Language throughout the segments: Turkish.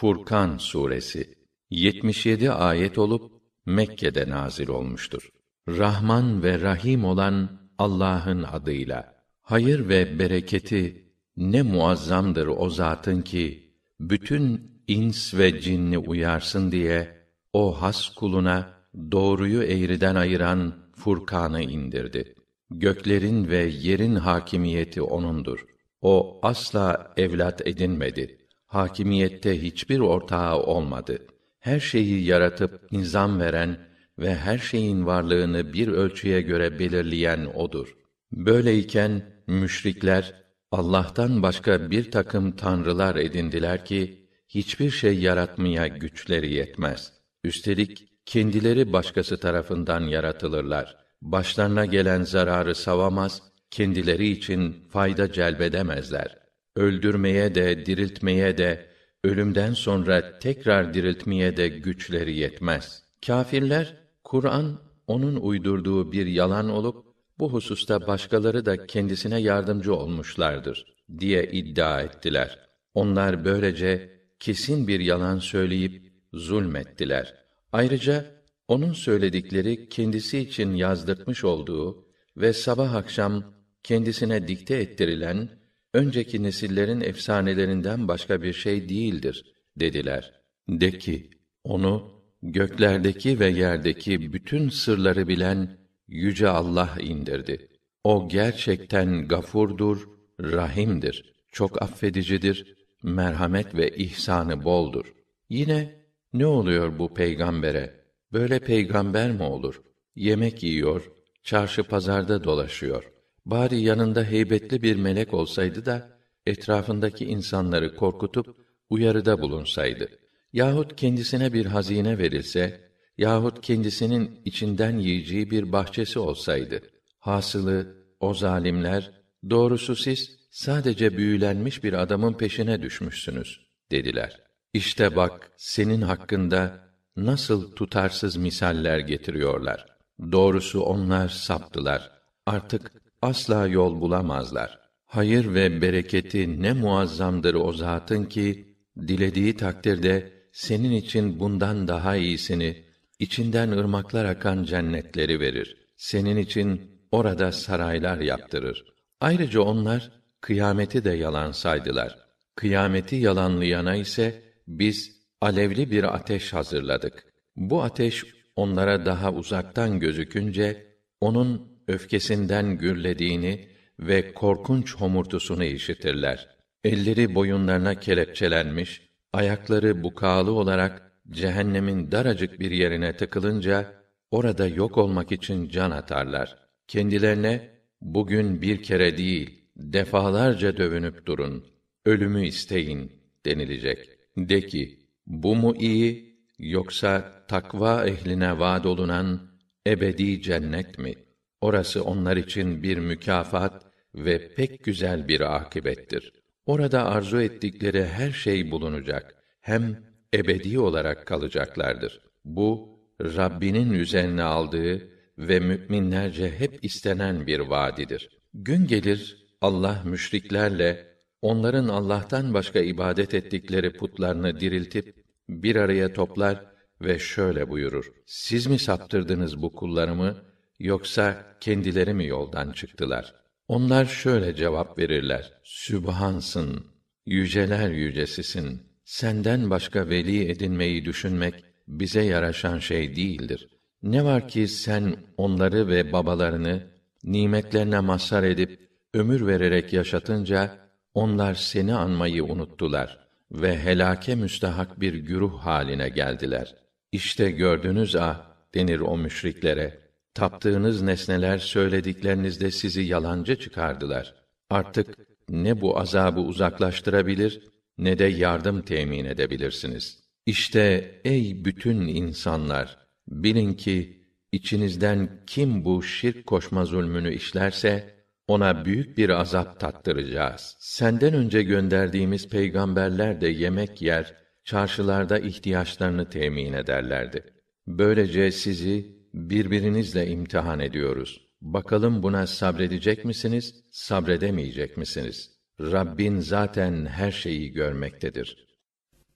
Furkan suresi 77 ayet olup Mekke'de nazil olmuştur. Rahman ve Rahim olan Allah'ın adıyla. Hayır ve bereketi ne muazzamdır o zatın ki bütün ins ve cinni uyarsın diye o has kuluna doğruyu eğriden ayıran Furkan'ı indirdi. Göklerin ve yerin hakimiyeti onundur. O asla evlat edinmedi. Hakimiyette hiçbir ortağı olmadı. Her şeyi yaratıp nizam veren ve her şeyin varlığını bir ölçüye göre belirleyen odur. Böyleyken müşrikler Allah'tan başka bir takım tanrılar edindiler ki hiçbir şey yaratmaya güçleri yetmez. Üstelik kendileri başkası tarafından yaratılırlar. Başlarına gelen zararı savamaz, kendileri için fayda celbedemezler. Öldürmeye de, diriltmeye de, ölümden sonra tekrar diriltmeye de güçleri yetmez. Kâfirler, Kur'an onun uydurduğu bir yalan olup bu hususta başkaları da kendisine yardımcı olmuşlardır diye iddia ettiler. Onlar böylece kesin bir yalan söyleyip zulmettiler. Ayrıca onun söyledikleri kendisi için yazdırtmış olduğu ve sabah akşam kendisine dikte ettirilen önceki nesillerin efsanelerinden başka bir şey değildir dediler. De ki onu göklerdeki ve yerdeki bütün sırları bilen yüce Allah indirdi. O gerçekten gafurdur, rahimdir. Çok affedicidir, merhamet ve ihsanı boldur. Yine ne oluyor bu peygambere? Böyle peygamber mi olur? Yemek yiyor, çarşı pazarda dolaşıyor. Bari yanında heybetli bir melek olsaydı da etrafındaki insanları korkutup uyarıda bulunsaydı. Yahut kendisine bir hazine verilse yahut kendisinin içinden yiyeceği bir bahçesi olsaydı. Hasılı o zalimler doğrusu siz sadece büyülenmiş bir adamın peşine düşmüşsünüz dediler. İşte bak senin hakkında nasıl tutarsız misaller getiriyorlar. Doğrusu onlar saptılar. Artık asla yol bulamazlar. Hayır ve bereketi ne muazzamdır o zatın ki dilediği takdirde senin için bundan daha iyisini içinden ırmaklar akan cennetleri verir. Senin için orada saraylar yaptırır. Ayrıca onlar kıyameti de yalan saydılar. Kıyameti yalanlayana ise biz alevli bir ateş hazırladık. Bu ateş onlara daha uzaktan gözükünce onun öfkesinden gürlediğini ve korkunç homurtusunu işitirler. Elleri boyunlarına kelepçelenmiş, ayakları bukalı olarak cehennemin daracık bir yerine tıkılınca orada yok olmak için can atarlar. Kendilerine bugün bir kere değil defalarca dövünüp durun. Ölümü isteyin denilecek. De ki bu mu iyi yoksa takva ehline vaad olunan ebedi cennet mi? Orası onlar için bir mükafat ve pek güzel bir akibettir. Orada arzu ettikleri her şey bulunacak. Hem ebedi olarak kalacaklardır. Bu Rabbinin üzerine aldığı ve müminlerce hep istenen bir vaadidir. Gün gelir Allah müşriklerle onların Allah'tan başka ibadet ettikleri putlarını diriltip bir araya toplar ve şöyle buyurur: Siz mi saptırdınız bu kullarımı yoksa kendileri mi yoldan çıktılar? Onlar şöyle cevap verirler: Sübhansın, yüceler yücesisin senden başka veli edinmeyi düşünmek bize yaraşan şey değildir. Ne var ki sen onları ve babalarını nimetlerine mazhar edip ömür vererek yaşatınca onlar seni anmayı unuttular ve helake müstahak bir güruh haline geldiler. İşte gördünüz ah denir o müşriklere. Taptığınız nesneler söylediklerinizde sizi yalancı çıkardılar. Artık ne bu azabı uzaklaştırabilir ne de yardım temin edebilirsiniz. İşte ey bütün insanlar, bilin ki içinizden kim bu şirk koşma zulmünü işlerse ona büyük bir azap tattıracağız. Senden önce gönderdiğimiz peygamberler de yemek yer, çarşılarda ihtiyaçlarını temin ederlerdi. Böylece sizi birbirinizle imtihan ediyoruz. Bakalım buna sabredecek misiniz, sabredemeyecek misiniz? Rabbin zaten her şeyi görmektedir.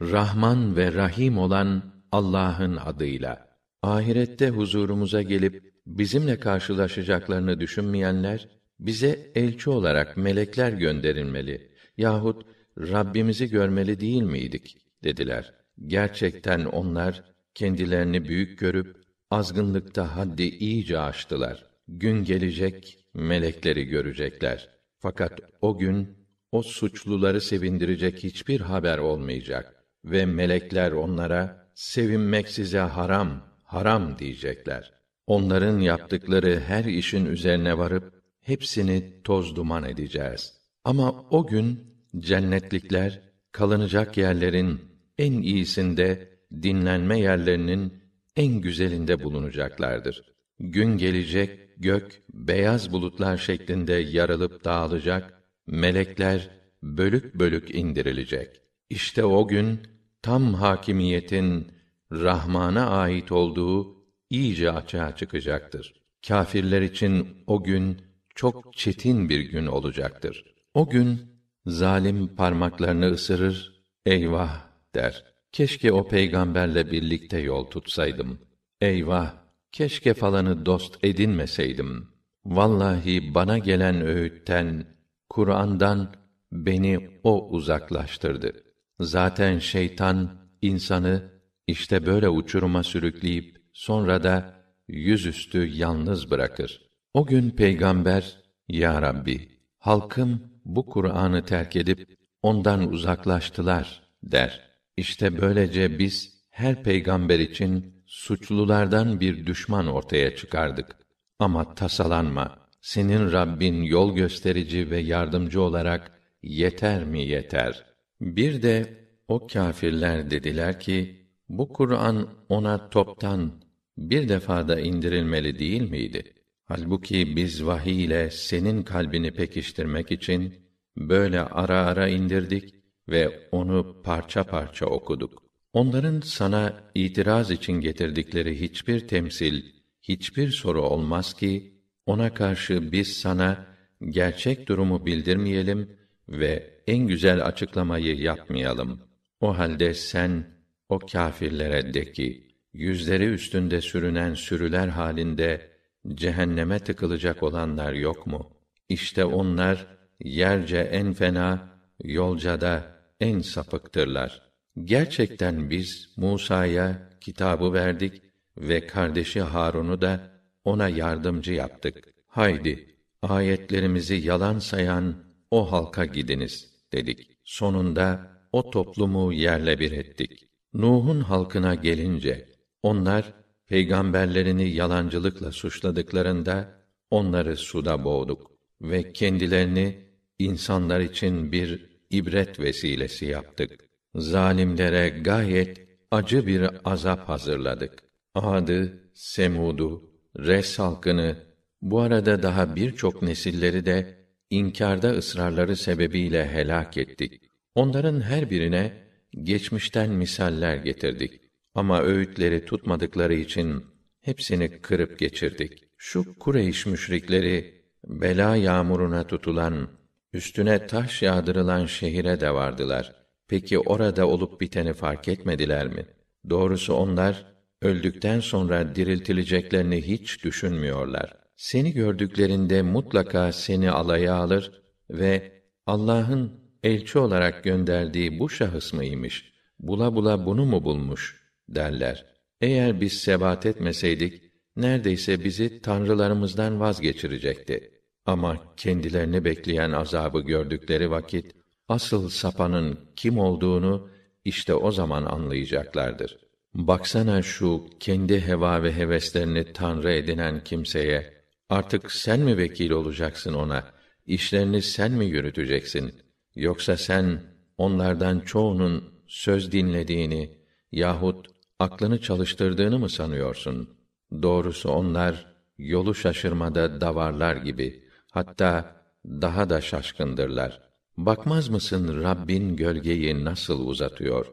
Rahman ve Rahim olan Allah'ın adıyla. Ahirette huzurumuza gelip bizimle karşılaşacaklarını düşünmeyenler bize elçi olarak melekler gönderilmeli yahut Rabbimizi görmeli değil miydik dediler. Gerçekten onlar kendilerini büyük görüp azgınlıkta haddi iyice aştılar. Gün gelecek melekleri görecekler. Fakat o gün o suçluları sevindirecek hiçbir haber olmayacak ve melekler onlara sevinmek size haram, haram diyecekler. Onların yaptıkları her işin üzerine varıp hepsini toz duman edeceğiz. Ama o gün cennetlikler kalınacak yerlerin en iyisinde dinlenme yerlerinin en güzelinde bulunacaklardır. Gün gelecek gök beyaz bulutlar şeklinde yarılıp dağılacak, melekler bölük bölük indirilecek. İşte o gün tam hakimiyetin Rahman'a ait olduğu iyice açığa çıkacaktır. Kâfirler için o gün çok çetin bir gün olacaktır. O gün zalim parmaklarını ısırır, eyvah der. Keşke o peygamberle birlikte yol tutsaydım. Eyvah, keşke falanı dost edinmeseydim. Vallahi bana gelen öğütten, Kur'an'dan beni o uzaklaştırdı. Zaten şeytan insanı işte böyle uçuruma sürükleyip sonra da yüzüstü yalnız bırakır. O gün peygamber ya Rabbi halkım bu Kur'an'ı terk edip ondan uzaklaştılar der. İşte böylece biz her peygamber için suçlulardan bir düşman ortaya çıkardık. Ama tasalanma. Senin Rabbin yol gösterici ve yardımcı olarak yeter mi yeter. Bir de o kâfirler dediler ki bu Kur'an ona toptan bir defada indirilmeli değil miydi? Halbuki biz vahiy ile senin kalbini pekiştirmek için böyle ara ara indirdik ve onu parça parça okuduk. Onların sana itiraz için getirdikleri hiçbir temsil, hiçbir soru olmaz ki ona karşı biz sana gerçek durumu bildirmeyelim ve en güzel açıklamayı yapmayalım. O halde sen o kâfirlere de ki yüzleri üstünde sürünen sürüler halinde cehenneme tıkılacak olanlar yok mu? İşte onlar yerce en fena, yolca da en sapıktırlar. Gerçekten biz Musa'ya kitabı verdik ve kardeşi Harun'u da ona yardımcı yaptık. Haydi ayetlerimizi yalan sayan o halka gidiniz dedik. Sonunda o toplumu yerle bir ettik. Nuh'un halkına gelince onlar peygamberlerini yalancılıkla suçladıklarında onları suda boğduk ve kendilerini insanlar için bir ibret vesilesi yaptık. Zalimlere gayet acı bir azap hazırladık. Ad'ı, Semud'u, Res halkını, bu arada daha birçok nesilleri de inkarda ısrarları sebebiyle helak ettik. Onların her birine geçmişten misaller getirdik. Ama öğütleri tutmadıkları için hepsini kırıp geçirdik. Şu Kureyş müşrikleri bela yağmuruna tutulan, üstüne taş yağdırılan şehire de vardılar. Peki orada olup biteni fark etmediler mi? Doğrusu onlar öldükten sonra diriltileceklerini hiç düşünmüyorlar. Seni gördüklerinde mutlaka seni alaya alır ve Allah'ın elçi olarak gönderdiği bu şahıs mıymış? Bula bula bunu mu bulmuş derler. Eğer biz sebat etmeseydik neredeyse bizi tanrılarımızdan vazgeçirecekti. Ama kendilerini bekleyen azabı gördükleri vakit asıl sapanın kim olduğunu işte o zaman anlayacaklardır. Baksana şu kendi heva ve heveslerini tanrı edinen kimseye artık sen mi vekil olacaksın ona? İşlerini sen mi yürüteceksin? Yoksa sen onlardan çoğunun söz dinlediğini yahut aklını çalıştırdığını mı sanıyorsun? Doğrusu onlar yolu şaşırmada davarlar gibi, hatta daha da şaşkındırlar. Bakmaz mısın Rabbin gölgeyi nasıl uzatıyor?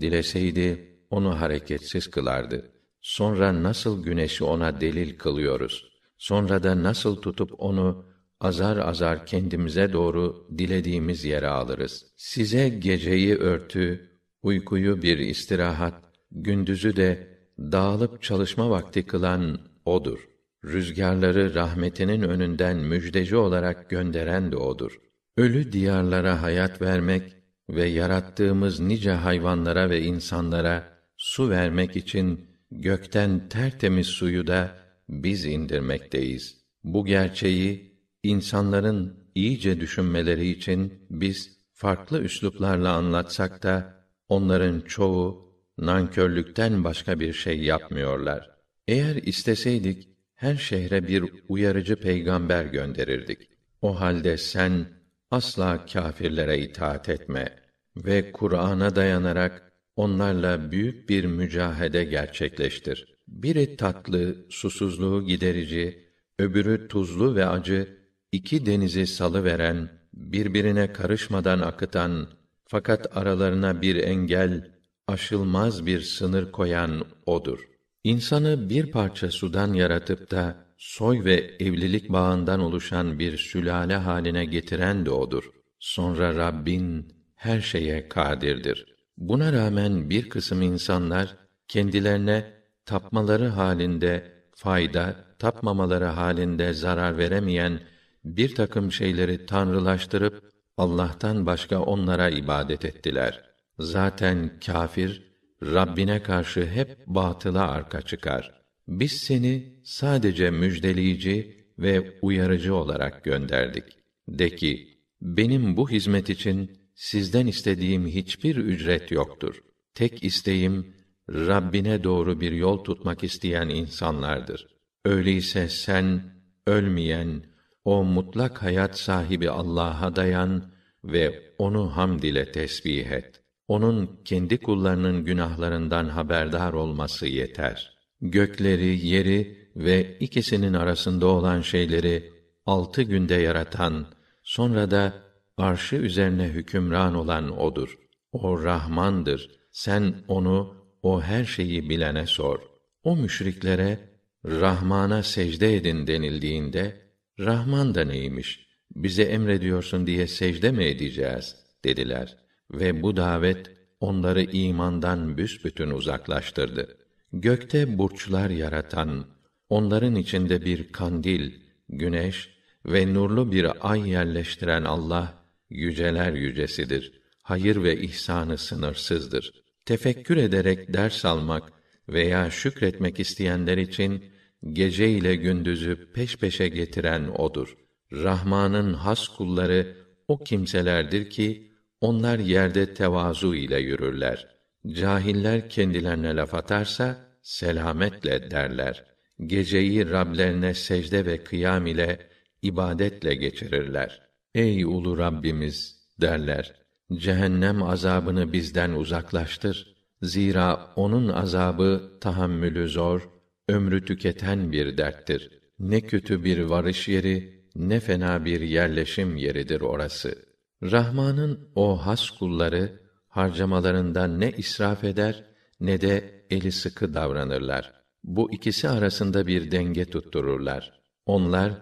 Dileseydi onu hareketsiz kılardı. Sonra nasıl güneşi ona delil kılıyoruz? Sonra da nasıl tutup onu azar azar kendimize doğru dilediğimiz yere alırız. Size geceyi örtü, uykuyu bir istirahat, gündüzü de dağılıp çalışma vakti kılan odur. Rüzgarları rahmetinin önünden müjdeci olarak gönderen de odur. Ölü diyarlara hayat vermek ve yarattığımız nice hayvanlara ve insanlara su vermek için gökten tertemiz suyu da biz indirmekteyiz. Bu gerçeği insanların iyice düşünmeleri için biz farklı üsluplarla anlatsak da onların çoğu nankörlükten başka bir şey yapmıyorlar. Eğer isteseydik her şehre bir uyarıcı peygamber gönderirdik. O halde sen asla kâfirlere itaat etme ve Kur'an'a dayanarak onlarla büyük bir mücahede gerçekleştir. Biri tatlı, susuzluğu giderici, öbürü tuzlu ve acı, iki denizi salı veren, birbirine karışmadan akıtan, fakat aralarına bir engel, aşılmaz bir sınır koyan odur. İnsanı bir parça sudan yaratıp da soy ve evlilik bağından oluşan bir sülale haline getiren de odur. Sonra Rabbin her şeye kadirdir. Buna rağmen bir kısım insanlar kendilerine tapmaları halinde fayda, tapmamaları halinde zarar veremeyen bir takım şeyleri tanrılaştırıp Allah'tan başka onlara ibadet ettiler. Zaten kâfir Rabbine karşı hep batıla arka çıkar. Biz seni sadece müjdeleyici ve uyarıcı olarak gönderdik. De ki, benim bu hizmet için sizden istediğim hiçbir ücret yoktur. Tek isteğim Rabbine doğru bir yol tutmak isteyen insanlardır. Öyleyse sen ölmeyen o mutlak hayat sahibi Allah'a dayan ve onu hamd ile tesbih et. Onun kendi kullarının günahlarından haberdar olması yeter. Gökleri, yeri ve ikisinin arasında olan şeyleri altı günde yaratan, sonra da arşı üzerine hükümran olan odur. O Rahmandır. Sen onu o her şeyi bilene sor. O müşriklere Rahman'a secde edin denildiğinde Rahman da neymiş? Bize emrediyorsun diye secde mi edeceğiz dediler ve bu davet onları imandan büsbütün uzaklaştırdı. Gökte burçlar yaratan, onların içinde bir kandil, güneş ve nurlu bir ay yerleştiren Allah yüceler yücesidir. Hayır ve ihsanı sınırsızdır. Tefekkür ederek ders almak veya şükretmek isteyenler için gece ile gündüzü peş peşe getiren odur. Rahman'ın has kulları o kimselerdir ki onlar yerde tevazu ile yürürler. Cahiller kendilerine laf atarsa selametle derler. Geceyi Rablerine secde ve kıyam ile ibadetle geçirirler. Ey ulu Rabbimiz derler. Cehennem azabını bizden uzaklaştır. Zira onun azabı tahammülü zor, ömrü tüketen bir derttir. Ne kötü bir varış yeri, ne fena bir yerleşim yeridir orası. Rahman'ın o has kulları harcamalarından ne israf eder ne de eli sıkı davranırlar. Bu ikisi arasında bir denge tuttururlar. Onlar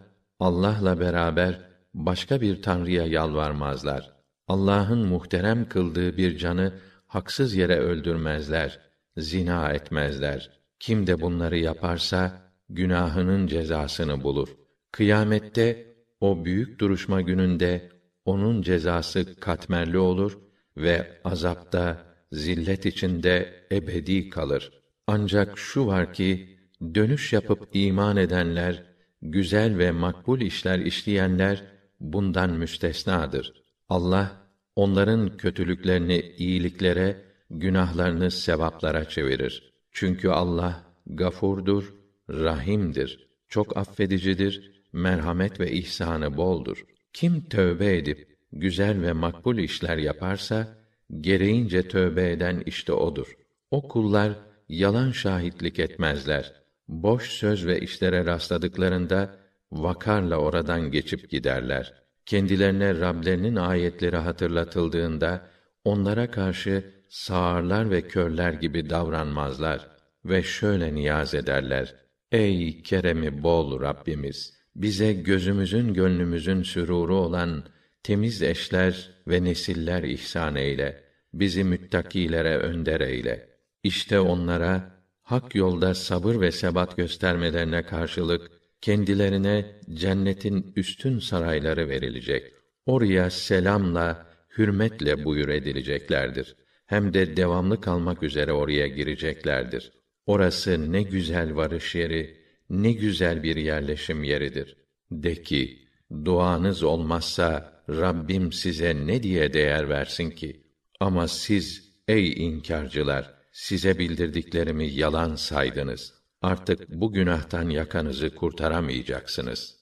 Allah'la beraber başka bir tanrıya yalvarmazlar. Allah'ın muhterem kıldığı bir canı haksız yere öldürmezler, zina etmezler. Kim de bunları yaparsa günahının cezasını bulur. Kıyamette o büyük duruşma gününde onun cezası katmerli olur ve azapta zillet içinde ebedi kalır. Ancak şu var ki dönüş yapıp iman edenler, güzel ve makbul işler işleyenler bundan müstesnadır. Allah onların kötülüklerini iyiliklere, günahlarını sevaplara çevirir. Çünkü Allah gafurdur, rahimdir, çok affedicidir, merhamet ve ihsanı boldur. Kim tövbe edip güzel ve makbul işler yaparsa gereğince tövbe eden işte odur. O kullar yalan şahitlik etmezler. Boş söz ve işlere rastladıklarında vakarla oradan geçip giderler. Kendilerine Rablerinin ayetleri hatırlatıldığında onlara karşı sağırlar ve körler gibi davranmazlar ve şöyle niyaz ederler: Ey keremi bol Rabbimiz, bize gözümüzün gönlümüzün süruru olan temiz eşler ve nesiller ihsan eyle. bizi müttakilere önder eyle. İşte onlara hak yolda sabır ve sebat göstermelerine karşılık kendilerine cennetin üstün sarayları verilecek. Oraya selamla, hürmetle buyur edileceklerdir. Hem de devamlı kalmak üzere oraya gireceklerdir. Orası ne güzel varış yeri, ne güzel bir yerleşim yeridir. De ki, duanız olmazsa Rabbim size ne diye değer versin ki? Ama siz ey inkarcılar size bildirdiklerimi yalan saydınız. Artık bu günahtan yakanızı kurtaramayacaksınız.